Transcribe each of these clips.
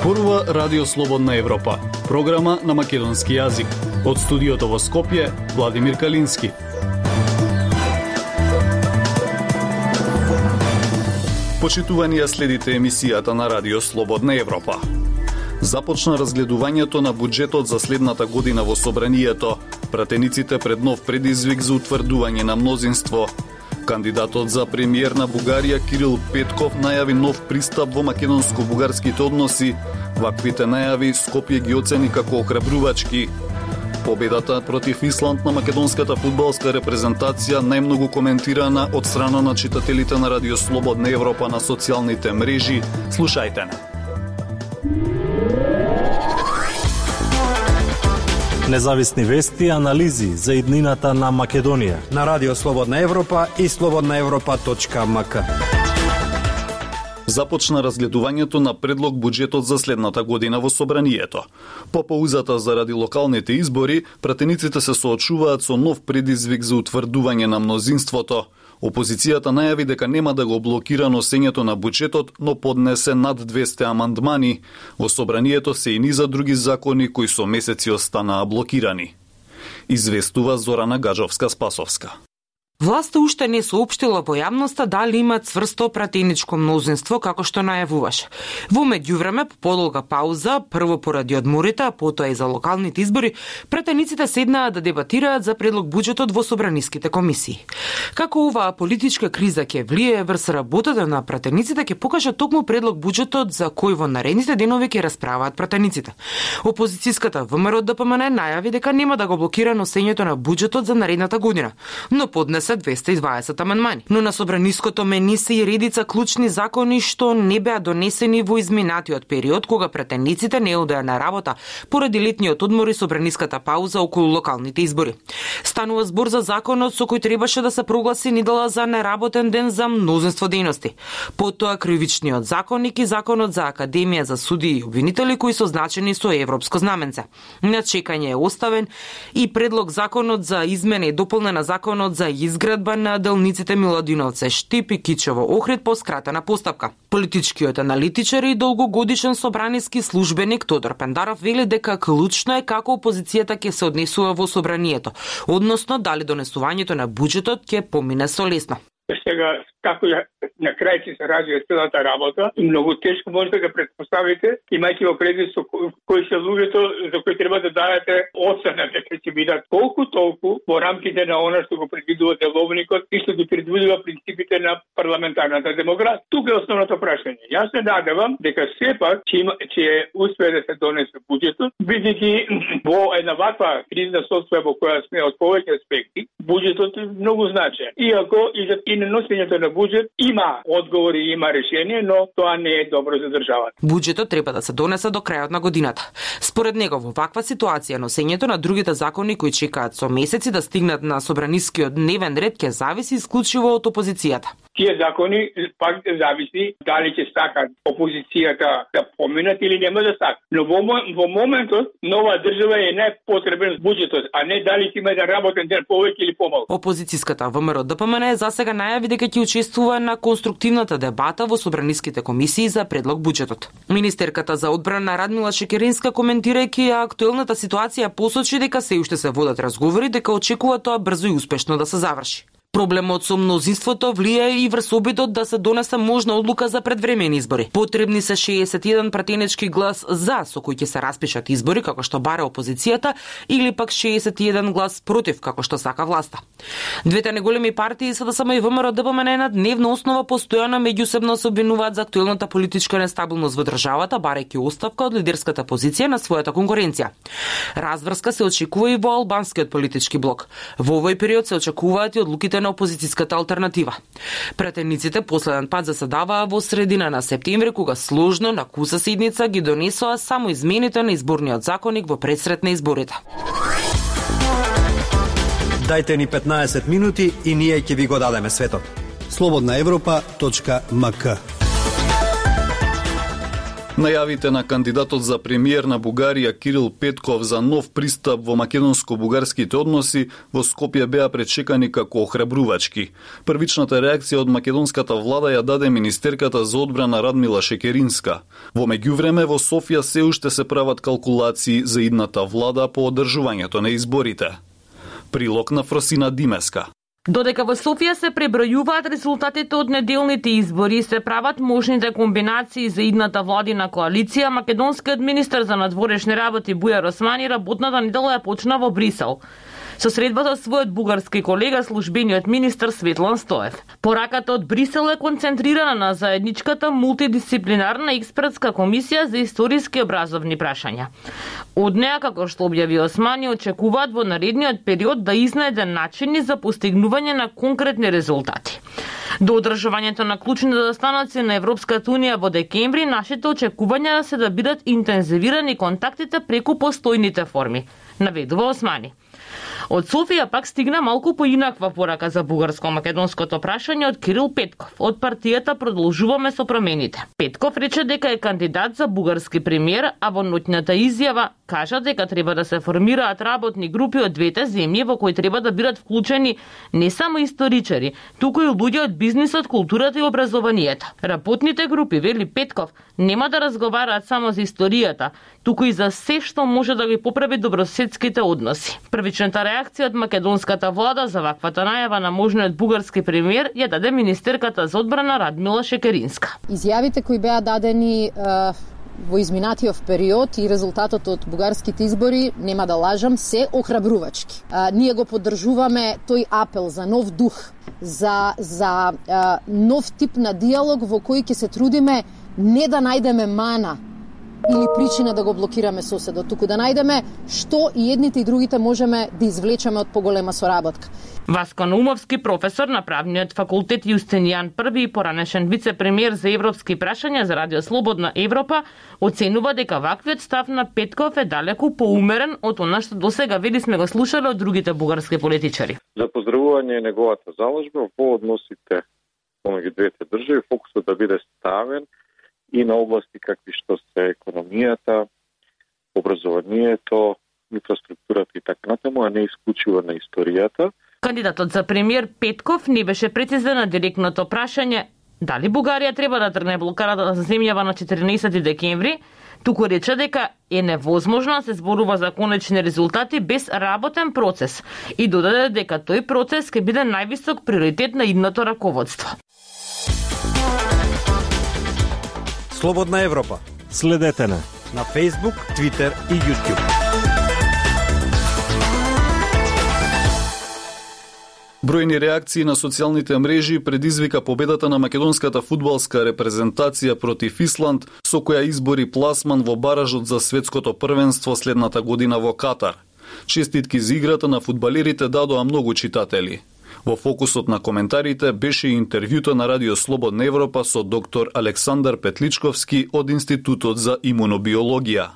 Зборува Радио Слободна Европа, програма на македонски јазик. Од студиото во Скопје, Владимир Калински. Почитувани следите емисијата на Радио Слободна Европа. Започна разгледувањето на буџетот за следната година во Собранието. Пратениците пред нов предизвик за утврдување на мнозинство Кандидатот за премиер на Бугарија Кирил Петков најави нов пристап во македонско-бугарските односи. Ваквите најави Скопје ги оцени како охрабрувачки. Победата против Исланд на македонската фудбалска репрезентација најмногу коментирана од страна на читателите на Радио Слободна Европа на социјалните мрежи. Слушајте на. Независни вести и анализи за иднината на Македонија. На Радио Слободна Европа и слободнаевропа.мк. Започна разгледувањето на предлог буџетот за следната година во Собранието. По поузата заради локалните избори, пратениците се соочуваат со нов предизвик за утврдување на мнозинството – Опозицијата најави дека нема да го блокира носењето на буџетот, но поднесе над 200 амандмани. Во собранието се и низа други закони кои со месеци останаа блокирани. Известува Зорана Гаджовска-Спасовска. Власта уште не соопштила во јавноста дали има цврсто пратеничко мнозинство како што најавуваше. Во меѓувреме, по подолга пауза, прво поради одморите, а потоа и за локалните избори, пратениците седнаа да дебатираат за предлог буџетот во собраниските комисии. Како оваа политичка криза ќе влие врз работата на пратениците, ќе покаже токму предлог буџетот за кој во наредните денови ќе расправаат пратениците. Опозицијската ВМРО ДПМН најави дека нема да го блокира носењето на буџетот за наредната година, но поднесе се 220 амандмани. Но на собраниското мени се и редица клучни закони што не беа донесени во изминатиот период кога претениците не одеа на работа поради летниот одмор и собраниската пауза околу локалните избори. Станува збор за законот со кој требаше да се прогласи недела за неработен ден за мнозинство дејности. Потоа кривичниот законник и законот за Академија за суди и обвинители кои се означени со европско знаменце. На чекање е оставен и предлог законот за измене и дополнена законот за изг изградба на делниците Миладиновце Штип и Кичево Охрид по скратена постапка. Политичкиот аналитичар и долгогодишен собраниски службеник Тодор Пендаров вели дека клучно е како опозицијата ќе се однесува во собранието, односно дали донесувањето на буџетот ќе помине солесно. Сега, како ја, на крај ќе се развие целата работа, многу тешко можете да предпоставите, имајќи во предвид со кои се луѓето за кои треба да дадете оцена дека ќе бидат колку толку во рамките на она што го предвидува деловникот и што ги предвидува принципите на парламентарната демократ. Тука е основното прашање. Јас се надевам дека сепак ќе, има, ќе успее да се донесе буџетот, бидејќи во една ваква кризна состојба во која сме од повеќе аспекти, буџетот е многу значаен. Иако и, за, и неносењето на буџет има одговори, има решение, но тоа не е добро за државата. Буџетот треба да се донесе до крајот на годината. Според него во ваква ситуација носењето на другите закони кои чекаат со месеци да стигнат на собранискиот дневен ред ќе зависи исклучиво од опозицијата тие закони пак зависи дали ќе сакат опозицијата да поминат или нема да сакат. Но во, во моментот нова држава е не потребен буџетот, а не дали ќе има да работен ден повеќе или помалку. Опозицијската ВМРО ДПМН за сега најави дека ќе учествува на конструктивната дебата во собраниските комисии за предлог буџетот. Министерката за одбрана Радмила Шекеринска коментирајќи актуелната ситуација посочи дека се уште се водат разговори дека очекува тоа брзо и успешно да се заврши. Проблемот со мнозинството влија и врз обидот да се донесе можна одлука за предвремени избори. Потребни се 61 пратенечки глас за со кој ќе се распишат избори како што бара опозицијата или пак 61 глас против како што сака власта. Двете неголеми партии се да и ВМРО ДПМН на дневна основа постојано меѓусебно се обвинуваат за актуелната политичка нестабилност во државата, барајќи оставка од лидерската позиција на својата конкуренција. Разврска се очекува и во албанскиот политички блок. Во овој период се очекуваат и одлуките на опозицијската алтернатива. Претениците последен пат заседаваа во средина на септември кога сложно на куса седница ги донесоа само измените на изборниот законник во предсред на изборите. Дайте ни 15 минути и ние ќе ви го дадеме светот. Слободна Европа.мк Најавите на кандидатот за премиер на Бугарија Кирил Петков за нов пристап во македонско-бугарските односи во Скопје беа пречекани како охрабрувачки. Првичната реакција од македонската влада ја даде министерката за одбрана Радмила Шекеринска. Во меѓувреме во Софија се уште се прават калкулации за идната влада по одржувањето на изборите. Прилог на Фросина Димеска. Додека во Софија се пребројуваат резултатите од неделните избори и се прават можните комбинации за идната владина коалиција, македонскиот министер за надворешни работи Бујар Османи работната недела ја почна во Брисел со средбата својот бугарски колега службениот министер Светлан Стоев. Пораката од Брисел е концентрирана на заедничката мултидисциплинарна експертска комисија за историски образовни прашања. Од неа, како што објави Османи, очекуваат во наредниот период да изнајде начини за постигнување на конкретни резултати. До одржувањето на клучни застаноци на Европската Унија во декември, нашите очекувања се да бидат интензивирани контактите преку постојните форми, наведува Османи. Од Софија пак стигна малку поинаква порака за бугарско-македонското прашање од Кирил Петков. Од партијата продолжуваме со промените. Петков рече дека е кандидат за бугарски премиер, а во ноќната изјава кажа дека треба да се формираат работни групи од двете земји во кои треба да бидат вклучени не само историчари, туку и луѓе од бизнисот, културата и образованието. Работните групи, вели Петков, нема да разговараат само за историјата, туку и за се што може да ги поправи добросетските односи. Првичната реакција од македонската влада за ваквата најава на можниот бугарски премиер ја даде министерката за одбрана Радмила Шекеринска. Изјавите кои беа дадени во изминатиот период и резултатот од бугарските избори, нема да лажам, се охрабрувачки. А, ние го поддржуваме тој апел за нов дух, за, за а, нов тип на диалог во кој ќе се трудиме не да најдеме мана или причина да го блокираме соседот, туку да најдеме што и едните и другите можеме да извлечеме од поголема соработка. Васко Наумовски, професор на правниот факултет Јустинијан Први и поранешен вице-премиер за европски прашања за Радио Слободна Европа, оценува дека ваквиот став на Петков е далеку поумерен од она што досега види сме го слушале од другите бугарски политичари. За поздравување е неговата заложба во односите помеѓу двете држави, фокусот да биде ставен и на области какви што се економијата, образованието, инфраструктурата и така натаму, а не исклучиво на историјата. Кандидатот за премиер Петков не беше прецизен на директното прашање дали Бугарија треба да тргне блокарата за земјава на 14 декември, туку рече дека е невозможно да се зборува за конечни резултати без работен процес и додаде дека тој процес ќе биде највисок приоритет на идното раководство. Слободна Европа. Следете на на Facebook, Twitter и YouTube. Бројни реакции на социјалните мрежи предизвика победата на македонската фудбалска репрезентација против Исланд, со која избори пласман во баражот за светското првенство следната година во Катар. Честитки за играта на фудбалерите дадоа многу читатели. Во фокусот на коментарите беше и интервјуто на Радио Слободна Европа со доктор Александар Петличковски од Институтот за имунобиологија.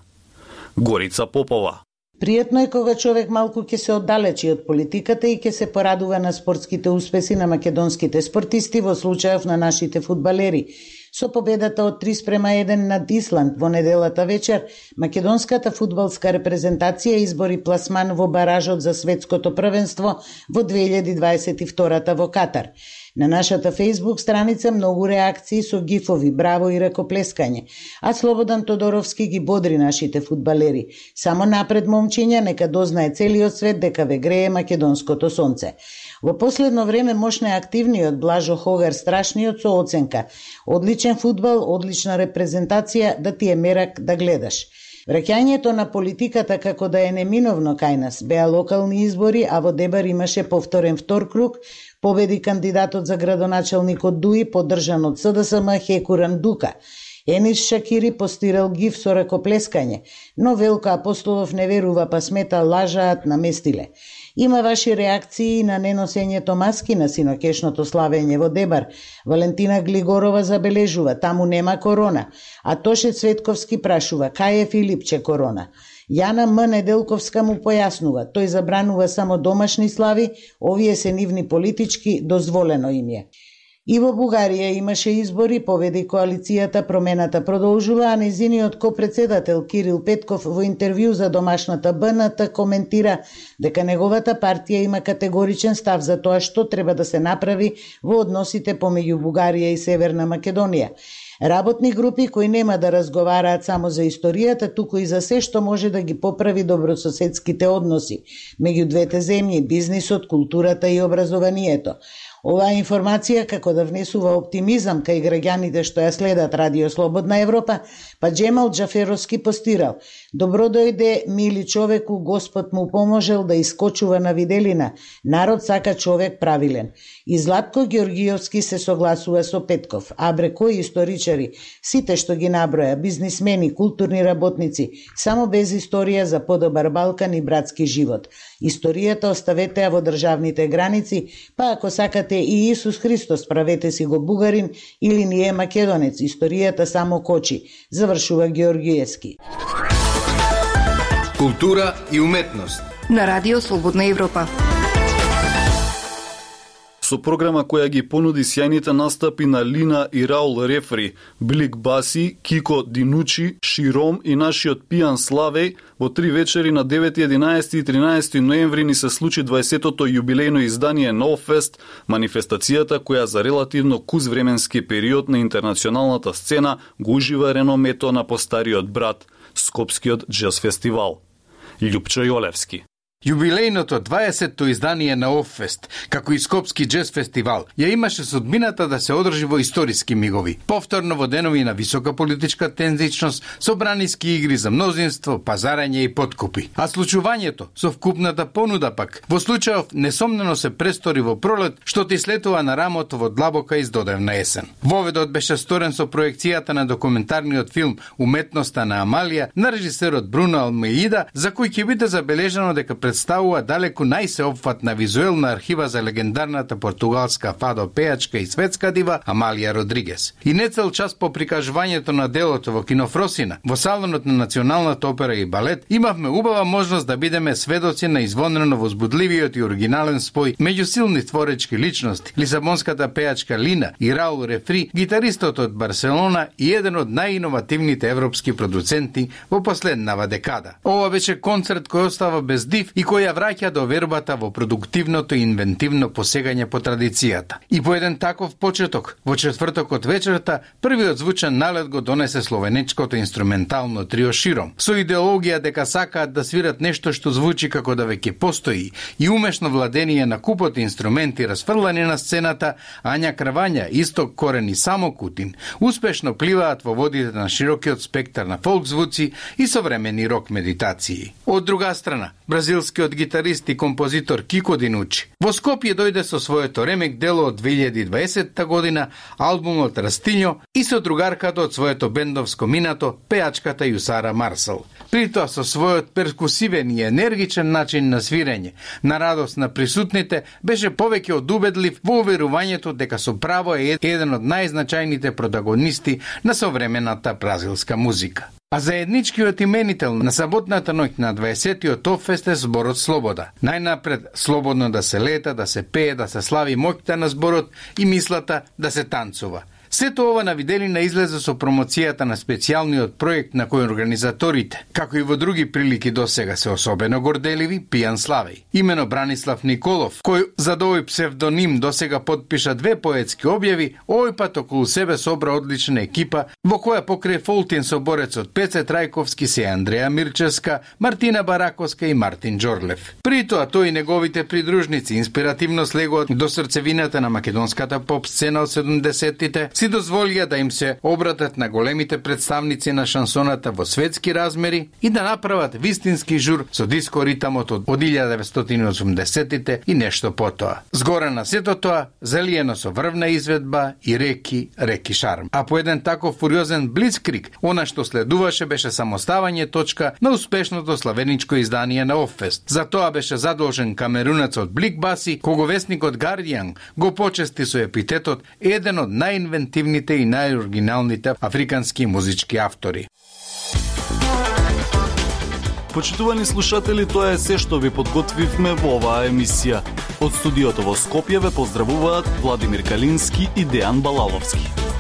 Горица Попова. Пријатно е кога човек малку ќе се оддалечи од политиката и ќе се порадува на спортските успеси на македонските спортисти во случајов на нашите фудбалери, Со победата од 3 спрема 1 над Исланд во неделата вечер, македонската фудбалска репрезентација избори пласман во баражот за светското првенство во 2022 во Катар. На нашата Facebook страница многу реакции со гифови, браво и ракоплескање, а Слободан Тодоровски ги бодри нашите фудбалери. Само напред момчиња, нека дознае целиот свет дека ве грее македонското сонце. Во последно време мощно активниот Блажо Хогар страшниот со оценка. Одличен фудбал, одлична репрезентација, да ти е мерак да гледаш. Враќањето на политиката како да е неминовно кај нас, беа локални избори, а во Дебар имаше повторен втор круг, победи кандидатот за градоначелник од Дуи, поддржан од СДСМ Хекуран Дука. Енис Шакири постирал гиф со ракоплескање, но Велко Апостолов не верува па смета лажаат на местиле. Има ваши реакции на неносењето маски на синокешното славење во Дебар. Валентина Глигорова забележува, таму нема корона. А Тоше Цветковски прашува, кај е Филипче корона? Јана М. Неделковска му појаснува, тој забранува само домашни слави, овие се нивни политички, дозволено им е. И во Бугарија имаше избори, поведи коалицијата Промената продолжува, а незиниот копредседател Кирил Петков во интервју за домашната БНТ коментира дека неговата партија има категоричен став за тоа што треба да се направи во односите помеѓу Бугарија и Северна Македонија. Работни групи кои нема да разговараат само за историјата, туку и за се што може да ги поправи добрососедските односи меѓу двете земји, бизнисот, културата и образованието. Оваа информација како да внесува оптимизам кај граѓаните што ја следат Радио Слободна Европа, па Джемал Джаферовски постирал Добро дојде, мили човеку, Господ му поможел да искочува на виделина. Народ сака човек правилен. И Златко Георгиевски се согласува со Петков, а кои историчари, сите што ги наброја, бизнисмени, културни работници, само без историја за подобар Балкан и братски живот. Историјата оставете ја во државните граници, па ако сакате и Исус Христос, правете си го бугарин или ние македонец. Историјата само кочи, завршува Георгиевски. Култура и уметност на Радио Слободна Европа со програма која ги понуди сјајните настапи на Лина и Раул Рефри, Блик Баси, Кико Динучи, Широм и нашиот Пијан Славеј, во три вечери на 9, 11 и 13 ноември ни се случи 20-тото јубилејно издание Фест, манифестацијата која за релативно куз временски период на интернационалната сцена го ужива реномето на постариот брат, Скопскиот джаз фестивал. Лјупчо Јолевски. Јубилејното 20-то издание на Оффест, како и Скопски джез фестивал, ја имаше судбината да се одржи во историски мигови. Повторно во денови на висока политичка тензичност, собраниски игри за мнозинство, пазарање и подкупи. А случувањето со вкупната понуда пак, во случајов несомнено се престори во пролет, што ти слетува на рамото во длабока издодевна есен. Воведот беше сторен со проекцијата на документарниот филм Уметноста на Амалија на режисерот Бруно Алмеида, за кој ќе биде забележано дека пред представува далеку најсеопфатна визуелна архива за легендарната португалска фадо пејачка и светска дива Амалија Родригес. И не цел час по прикажувањето на делото во Кинофросина, во салонот на Националната опера и балет, имавме убава можност да бидеме сведоци на извонрено возбудливиот и оригинален спој меѓу силни творечки личности, Лисабонската пејачка Лина и Раул Рефри, гитаристот од Барселона и еден од најиновативните европски продуценти во последнава декада. Ова беше концерт кој остава без див и кој ја враќа до вербата во продуктивното и инвентивно посегање по традицијата. И по еден таков почеток, во четвртокот вечерта, првиот звучен налет го донесе словенечкото инструментално трио Широм, со идеологија дека сакаат да свират нешто што звучи како да веќе постои и умешно владение на купот инструменти расфрлани на сцената, Ања Крвања, Исток Корен и Само Кутин успешно пливаат во водите на широкиот спектар на фолк звуци и современи рок медитации. Од друга страна, бразилски македонскиот гитарист и композитор Кико Динучи. Во Скопје дојде со своето ремек дело од 2020 година, албумот Растињо и со другарката од своето бендовско минато, пеачката Јусара Марсел. При тоа со својот перкусивен и енергичен начин на свирење, на радост на присутните, беше повеќе од убедлив во уверувањето дека со право е еден од најзначајните протагонисти на современата бразилска музика. А заедничкиот именител на саботната ноќ на 20-тиот Офест е зборот Слобода. Најнапред слободно да се лета, да се пее, да се слави моќта на зборот и мислата да се танцува – Сето ова на виделина излезе со промоцијата на специјалниот проект на кој организаторите, како и во други прилики до сега се особено горделиви, Пијан Славеј. Имено Бранислав Николов, кој за да овој псевдоним до сега подпиша две поетски објави, овој пат околу себе собра одлична екипа, во која покрај Фолтин соборецот Пеце Трајковски се Андреја Мирчевска, Мартина Бараковска и Мартин Джорлев. При тоа тој и неговите придружници инспиративно слегуваат до срцевината на македонската поп сцена од 70-тите, си дозволија да им се обратат на големите представници на шансоната во светски размери и да направат вистински жур со диско ритамот од 1980-тите и нешто потоа. Згора на сето тоа, залиено со врвна изведба и реки, реки шарм. А по еден таков фуриозен блицкрик, она што следуваше беше самоставање точка на успешното славеничко издание на Оффест. За тоа беше задолжен камерунецот Блик Баси, кого вестникот Гардијан го почести со епитетот еден од најинвентивните најкреативните и најоригиналните африкански музички автори. Почитувани слушатели, тоа е се што ви подготвивме во оваа емисија. Од студиото во Скопје ве поздравуваат Владимир Калински и Дејан Балаловски.